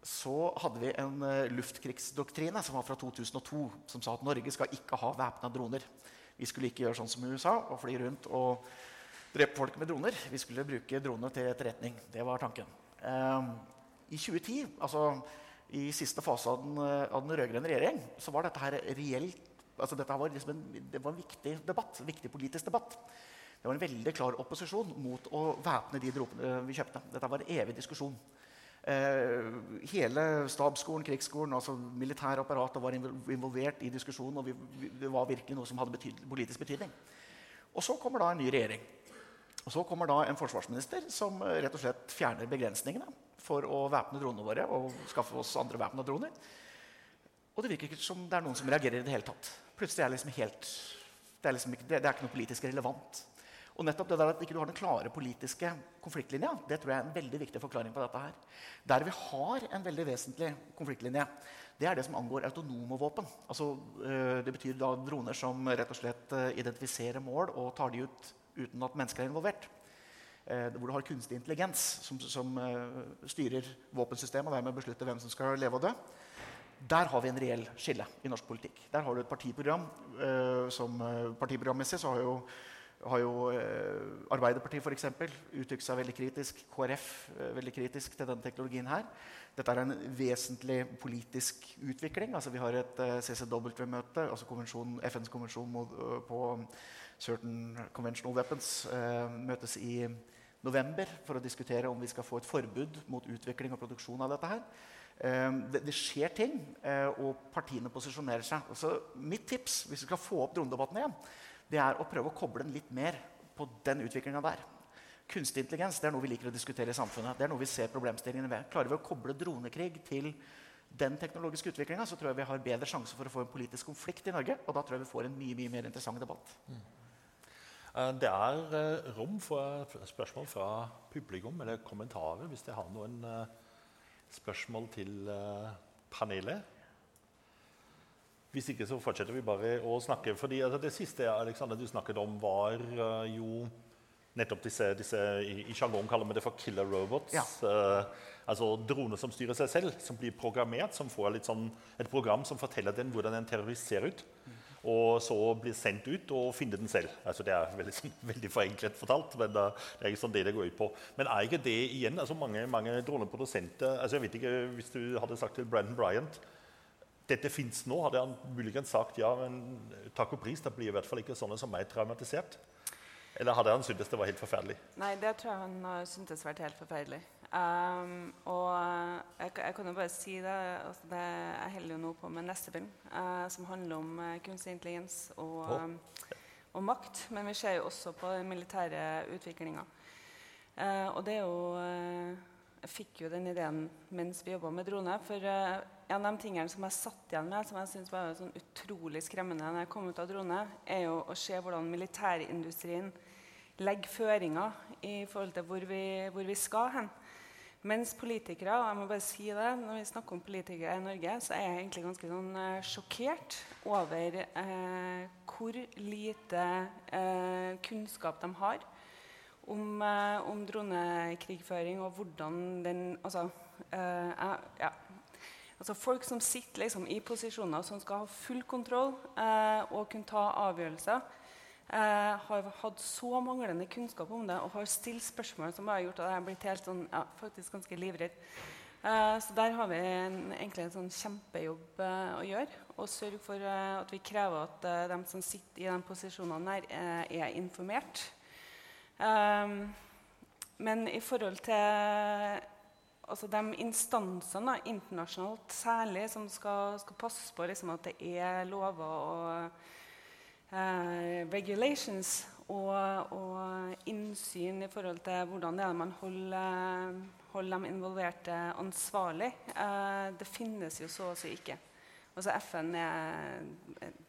så hadde vi en eh, luftkrigsdoktrine som var fra 2002, som sa at Norge skal ikke ha væpna droner. Vi skulle ikke gjøre sånn som USA og fly rundt og drepe folk med droner. Vi skulle bruke dronene til etterretning. Det var tanken. Eh, I 2010, altså i siste fase av den, av den rød-grønne regjering, så var dette her reelt altså dette var, liksom en, det var en viktig debatt, en viktig politisk debatt. Det var en veldig klar opposisjon mot å væpne de dropene vi kjøpte. Dette var en evig diskusjon. Eh, hele stabsskolen, krigsskolen, altså militærapparatet var involvert i diskusjonen. og vi, vi, Det var virkelig noe som hadde betyd, politisk betydning. Og så kommer da en ny regjering. Og så kommer da en forsvarsminister som rett og slett fjerner begrensningene for å væpne dronene våre og skaffe oss andre væpna droner. Og det virker ikke som det er noen som reagerer i det hele tatt. Plutselig er liksom helt, det er, liksom ikke, det, er ikke noe politisk relevant. Og nettopp det der at ikke du har den klare politiske konfliktlinja, det tror jeg er en veldig viktig forklaring på dette. her. Der vi har en veldig vesentlig konfliktlinje, det er det som angår autonome våpen. Altså, øh, det betyr da droner som rett og slett øh, identifiserer mål og tar de ut uten at mennesker er involvert. Eh, hvor du har kunstig intelligens som, som styrer våpensystemet og dermed beslutter hvem som skal leve og dø. Der har vi en reell skille i norsk politikk. Der har du et partiprogram. Eh, som eh, Partiprogrammessig så har jo, har jo eh, Arbeiderpartiet for eksempel, uttrykt seg veldig kritisk. KrF veldig kritisk til denne teknologien. her. Dette er en vesentlig politisk utvikling. Altså, vi har et CCW-møte, altså konvensjon, FNs konvensjon på certain conventional weapons, møtes i november for å diskutere om vi skal få et forbud mot utvikling og produksjon av dette. her. Ehm, det, det, skjer ting, eh, og partiene posisjonerer seg. Så mitt tips hvis vi skal få opp dronedebatten igjen, det er å prøve å koble den litt mer på den utviklinga der. Kunstig intelligens det er noe vi liker å diskutere i samfunnet. det er noe vi ser problemstillingene ved. Klarer vi å koble dronekrig til den teknologiske utviklinga, tror jeg vi har bedre sjanse for å få en politisk konflikt i Norge. Og da tror jeg vi får en mye mye mer interessant debatt. Mm. Eh, det er eh, rom for spørsmål fra publikum eller kommentarer hvis de har noen spørsmål til uh, panelet? Hvis ikke så fortsetter vi bare å snakke. fordi altså, Det siste Alexander, du snakket om, var uh, jo nettopp disse, disse I, i sjargong kaller vi det for killer robots. Ja. Uh, altså droner som styrer seg selv, som blir programmert. Som får sånn, et program som forteller den hvordan en terrorist ser ut. Mm og så blir sendt ut og finne den selv. Altså, det er veldig, veldig forenklet fortalt, men uh, det er ikke sånn det det går ut på. Men er ikke det igjen altså Mange, mange droneprodusenter altså jeg vet ikke, Hvis du hadde sagt til Brandon Bryant dette fins nå, hadde han muligens sagt ja, men takk og pris, da blir i hvert fall ikke sånne som meg traumatisert. Eller hadde han syntes det var helt forferdelig? Nei, det tror jeg han syntes vært helt forferdelig. Um, og jeg, jeg, kan jo bare si det, altså det Jeg holder jo nå på med neste film, uh, som handler om uh, kunstig intelligens og, oh. um, og, makt. Men vi ser jo også på den militære utviklinga. Uh, og det er jo Jeg fikk jo den ideen mens vi jobba med drone. For en av de tingene som jeg satt igjen med, som jeg syns var sånn utrolig skremmende når jeg kom ut av drone, er jo å se hvordan militærindustrien legger føringer i forhold til hvor vi, hvor vi skal hen. Mens politikere, og jeg må bare si det, når vi snakker om politikere i Norge, så er jeg egentlig ganske sånn, uh, sjokkert over eh, hvor lite eh, kunnskap de har om, om, dronekrigføring og hvordan den Altså, ja. altså folk som sitter liksom, i posisjoner som skal ha full kontroll og kunne ta avgjørelser eh, har hatt så manglende kunnskap om det og har stilt spørsmål som har gjort at jeg har blitt helt sånn, ja, faktisk ganske livredd. Eh, så der har vi en, egentlig en sånn kjempejobb eh, å gjøre. Og sørge for eh, at vi krever at de som sitter i de posisjonene der, er informert. men i forhold til altså de instansene internasjonalt særlig som skal, skal passe på liksom, at det er lover og regulations og, og, innsyn i forhold til hvordan man holder, holder de involverte ansvarlig, eh, det finnes jo så å si ikke. Altså FN er et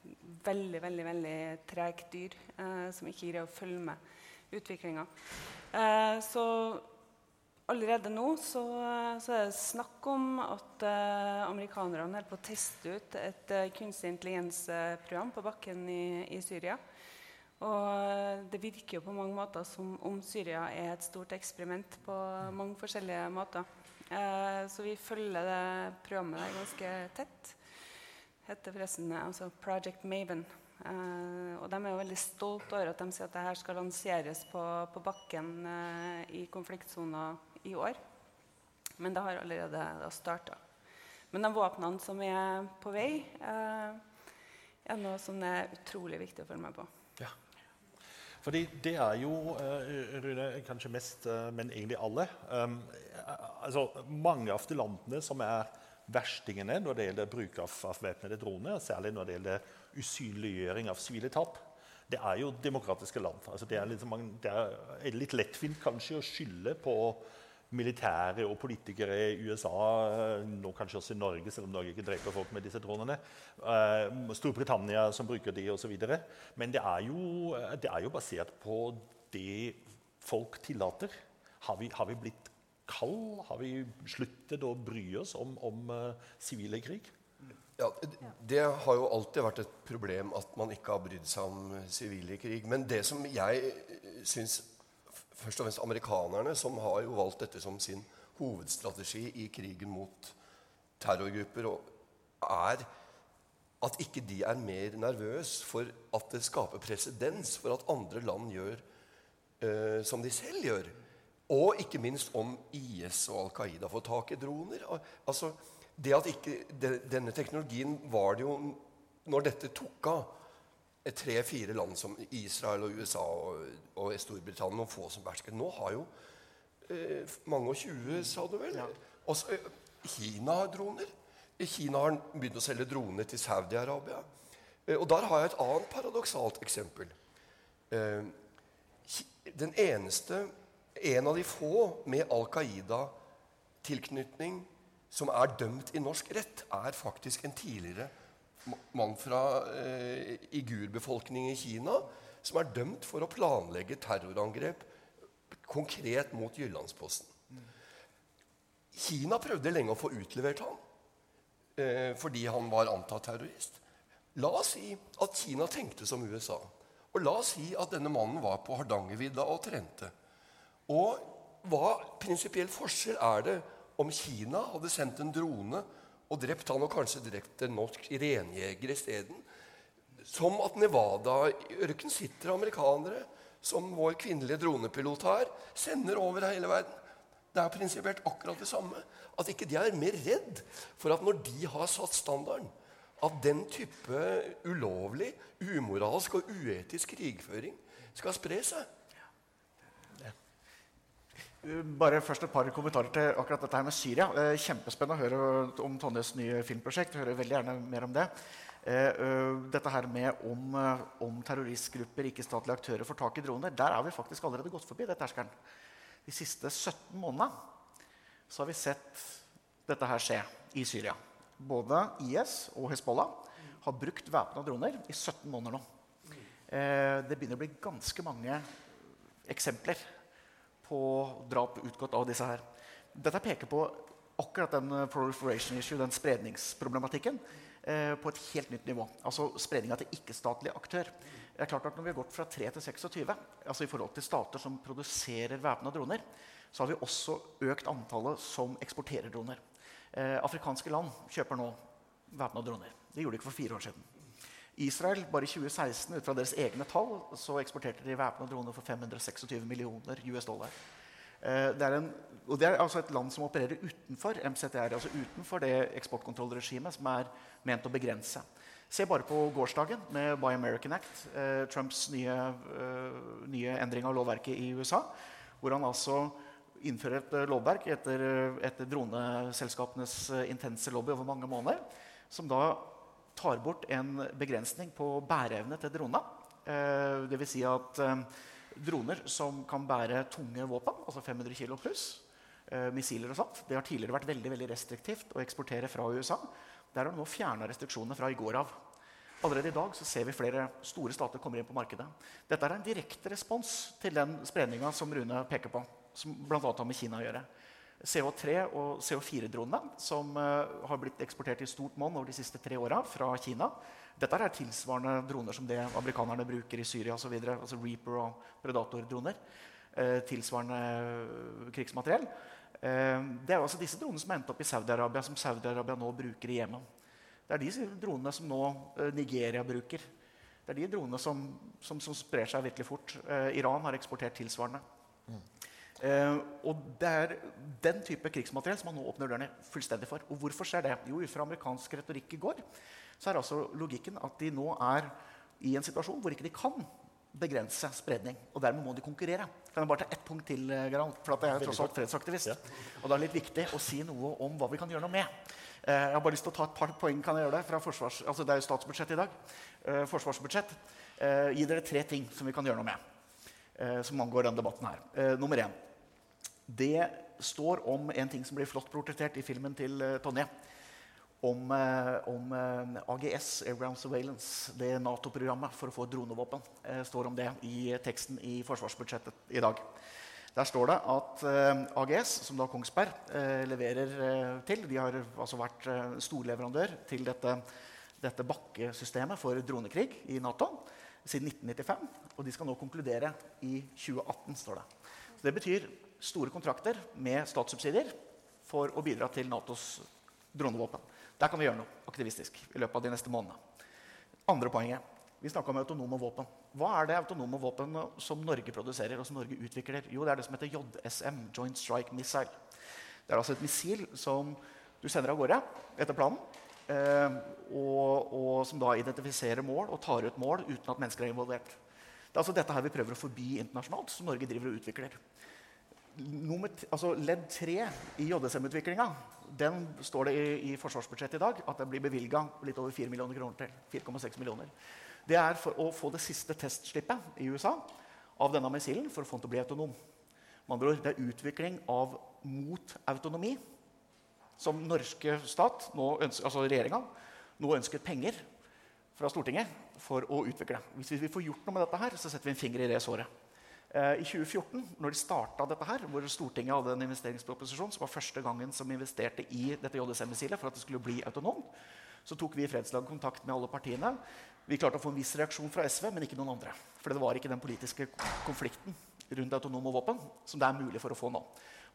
veldig veldig, veldig tregt dyr eh, som ikke greier å følge med utviklinga. Eh, allerede nå så, så, er det snakk om at uh, amerikanerne holder på å teste ut et uh, kunstig intelligens-program på bakken i, i, Syria. Og det virker jo på mange måter som om Syria er et stort eksperiment på mange forskjellige måter. Eh, så vi følger det programmet der ganske tett. Heter forresten altså Project Maven. Uh, og de er jo veldig stolte over at de sier at dette skal lanseres på, på bakken uh, i konfliktsoner i år. Men det har allerede starta. Men de våpnene som er på vei, eh, er noe som er utrolig viktig å følge med på. Ja. Fordi det er jo, Rune, kanskje mest, men egentlig alle um, altså, Mange av de landene som er verstingene når det gjelder bruk av, av væpnede droner, særlig når det gjelder usynliggjøring av sivile tap, det er jo demokratiske land. Altså det, er liksom, det, er litt lettvint kanskje å skylde på militære og politikere i USA, nå kanskje også i Norge, selv om Norge ikke dreper folk med disse dronene. Uh, Storbritannia som bruker de osv. Men det er, jo, det er, jo, basert på det folk tillater. Har vi, har vi blitt kald? Har vi sluttet å bry oss om, om sivile krig? Ja, Det har jo alltid vært et problem at man ikke har brydd seg om sivile krig. Men det som jeg syns først og fremst amerikanerne, som har jo valgt dette som sin hovedstrategi i krigen mot terrorgrupper, er at ikke de er mer nervøse for at det skaper presedens for at andre land gjør uh, som de selv gjør. Og ikke minst om IS og Al Qaida får tak i droner. Altså, det at ikke, de, Denne teknologien var det jo Når dette tok av tre-fire land som Israel og USA og, og Storbritannia, noen få som behersket Nå har jo eh, mange og tjue, sa du vel? Ja. Også, eh, Kina har droner. Kina har begynt å selge droner til Saudi-Arabia. Eh, og der har jeg et annet paradoksalt eksempel. Eh, den eneste en av de få med Al Qaida-tilknytning som er dømt i norsk rett, er faktisk en tidligere mann fra eh, igurbefolkningen i Kina som er dømt for å planlegge terrorangrep konkret mot Jyllandsposten. Kina prøvde lenge å få utlevert ham eh, fordi han var antatt terrorist. La oss si at Kina tenkte som USA. Og la oss si at denne mannen var på Hardangervidda og trente. Og hva prinsipiell forskjell er det om Kina hadde sendt en drone og drept han og kanskje drept en norsk renjeger isteden? Som at Nevada, i ørken sitter amerikanere, som vår kvinnelige dronepilot her, sender over hele verden. Det er prinsipielt akkurat det samme. At ikke de er mer redd for at når de har satt standarden, at den type ulovlig, umoralsk og uetisk krigføring skal spre seg. Bare først et par kommentarer til akkurat dette her med Syria. Eh, kjempespennende å høre om Tonjes nye filmprosjekt. Jeg hører veldig gjerne mer om det. Eh, dette her med om, eh, om terroristgrupper, ikke-statlige aktører, får tak i droner. Der er vi faktisk allerede gått forbi det terskelen. De siste 17 månedene så har vi sett dette her skje i Syria. Både IS og Hezbollah har brukt væpna droner i 17 måneder nå. Det begynner å bli ganske mange eksempler på drap utgått av disse her. Dette peker på akkurat den eh, proliferation issue, den spredningsproblematikken, eh, på et helt nytt nivå. Altså spredninga til ikke-statlig aktør. Det er klart at Når vi har gått fra 3 til 26, altså i forhold til stater som produserer væpna droner, så har vi også økt antallet som eksporterer droner. Eh, afrikanske land kjøper nå væpna droner. Det gjorde de ikke for fire år siden. Israel bare i 2016 ut fra deres egne tall, så eksporterte de væpna droner for 526 millioner US dollar. Eh, det er, en, og det er altså et land som opererer utenfor MCTR, altså utenfor det eksportkontrollregimet som er ment å begrense. Se bare på gårsdagen med Buy American Act, eh, Trumps nye, eh, nye, endring av lovverket i USA. Hvor han altså innfører et lovverk etter, etter droneselskapenes intense lobby over mange måneder. Som da tar bort en begrensning på bæreevne til drona. Eh, Dvs. Si at eh, droner som kan bære tunge våpen, altså 500 kg pluss, eh, missiler og sånt, det har tidligere vært veldig veldig restriktivt å eksportere fra USA. Der har de nå fjerna restriksjonene fra i går av. Allerede i dag ser vi flere store stater kommer inn på markedet. Dette er en direkte respons til den spredninga som Rune peker på, som bl.a. har med Kina å gjøre. CO3 og CO4-dronene, som uh, har blitt eksportert i stort monn over de siste tre åra fra Kina. Dette er tilsvarende droner som det amerikanerne bruker i Syria osv. Altså Reaper og Predator-droner. Uh, tilsvarende uh, krigsmateriell. det er altså disse dronene som har endt opp i Saudi-Arabia, som Saudi-Arabia nå bruker i Jemen. Det er de dronene som nå Nigeria bruker. Det er de dronene som, som, som sprer seg virkelig fort. Iran har eksportert tilsvarende. Mm. Uh, og Det er den type krigsmateriell som man nå åpner dørene fullstendig for. Og hvorfor skjer det? Jo, Ut fra amerikansk retorikk i går så er altså logikken at de nå er i en situasjon hvor ikke de kan begrense spredning. Og dermed må de konkurrere. Kan jeg bare ta ett punkt til? Eh, Gerald? For at jeg er tross alt fredsaktivist. Ja. Og det er litt viktig å si noe om hva vi kan gjøre noe med. Eh, jeg har bare lyst til å ta et par poeng kan jeg gjøre det, fra forsvars, altså det er jo statsbudsjett i dag. Eh, forsvarsbudsjett. Gi dere tre ting som vi kan gjøre noe med. som angår denne debatten her. nummer én det står om en ting som blir flott portrettert i filmen til uh, Tonje. Om, uh, om uh, AGS, Airground Surveillance, det Nato-programmet for å få dronevåpen. Står om det i teksten i forsvarsbudsjettet i dag. Der står det at AGS, som da Kongsberg leverer til De har altså vært storleverandør til dette, dette bakkesystemet for dronekrig i Nato siden 1995. Og de skal nå konkludere i 2018, står det. Så det betyr store kontrakter med statssubsidier for å bidra til Natos dronevåpen. Der kan vi gjøre noe aktivistisk i løpet av de neste månedene. Andre poenget. Vi snakka om autonome våpen. Hva er det autonome våpen som Norge produserer og som Norge utvikler? Jo, det er det som heter JSM, Joint Strike Missile. Det er altså et missil som du sender av gårde etter planen. Eh, og, og, som da identifiserer mål og tar ut mål uten at mennesker er involvert. Det er altså dette her vi prøver å forby internasjonalt, som Norge driver og utvikler nummer, altså ledd tre i JSM-utviklinga den står det i, i, forsvarsbudsjettet i dag at det blir bevilga litt over 4 millioner kroner til. 4,6 millioner. Det er for å få det siste testslippet i USA av denne missilen for å få den til å bli autonom. Med andre ord, Det er utvikling av mot autonomi som norske stat, nå ønsker, altså regjeringa, nå ønsker penger fra Stortinget for å utvikle. Hvis vi får gjort noe med dette, her, så setter vi en finger i det såret. Eh, I 2014, når de starta dette her, hvor Stortinget hadde en investeringsproposisjon, som var første gangen som investerte i dette JSM-missilet for at det skulle bli autonomt, så tok vi i Fredslag kontakt med alle partiene. Vi klarte å få en viss reaksjon fra SV, men ikke noen andre. For det var ikke den politiske konflikten rundt autonome våpen som det er mulig for å få nå.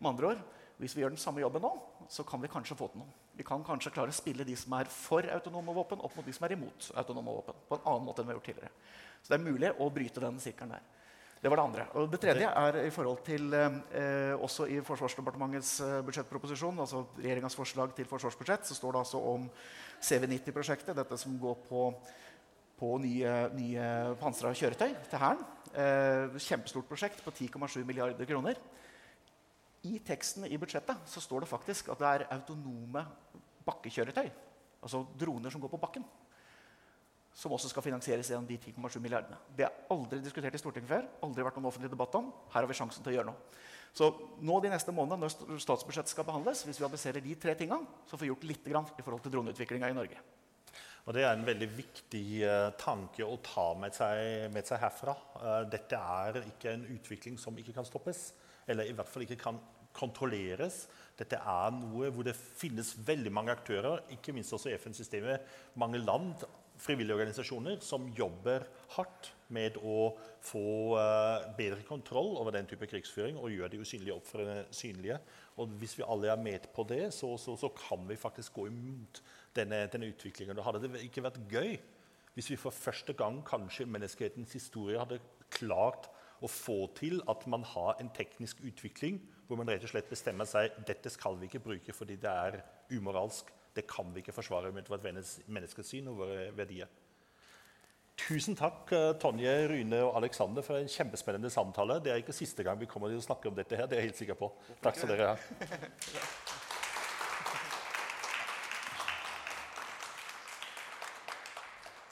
Med andre ord, hvis vi gjør den samme jobben nå, så kan vi kanskje få til noe. Vi kan kanskje klare å spille de som er for autonome våpen, opp mot de som er imot autonome våpen. på en annen måte enn vi har gjort tidligere. Så det er mulig å bryte den sirkelen der. Det var det andre. Og det tredje er i forhold til eh, også i Forsvarsdepartementets eh, budsjettproposisjon, altså regjeringas forslag til forsvarsbudsjett, så står det altså om CV90-prosjektet, dette som går på, på nye, nye pansra kjøretøy til Hæren. Eh, kjempestort prosjekt på 10,7 milliarder kroner. I teksten i budsjettet så står det faktisk at det er autonome bakkekjøretøy. Altså droner som går på bakken som også skal finansieres gjennom de 10,7 milliardene. Det er aldri diskutert i Stortinget før. aldri vært noen offentlig debatt om. Her har vi sjansen til å gjøre noe. Så nå de neste månedene når statsbudsjettet skal behandles, hvis vi adresserer de tre tingene, så får vi gjort litt grann i forhold til droneutviklinga i Norge. Og Det er en veldig viktig uh, tanke å ta med seg, med seg herfra. Uh, dette er ikke en utvikling som ikke kan stoppes, eller i hvert fall ikke kan kontrolleres. Dette er noe hvor det finnes veldig mange aktører, ikke minst også i FN-systemet, mange land frivillige organisasjoner som jobber hardt med å få uh, bedre kontroll over den type krigsføring og gjøre de usynlige opp for synlige. Og hvis vi alle er med på det, så, så, så kan vi faktisk gå imot denne, denne utviklingen. Da hadde det ikke vært gøy hvis vi for første gang kanskje i menneskehetens historie hadde klart å få til at man har en teknisk utvikling hvor man rett og slett bestemmer seg dette skal vi ikke bruke fordi det er umoralsk det kan vi ikke forsvare med vårt menneskesyn og våre verdier. Tusen takk, eh, Tonje, Rune og Aleksander, for en kjempespennende samtale. Det er ikke siste gang vi kommer til å snakke om dette. her, det er jeg helt sikker på. Takk skal dere ha.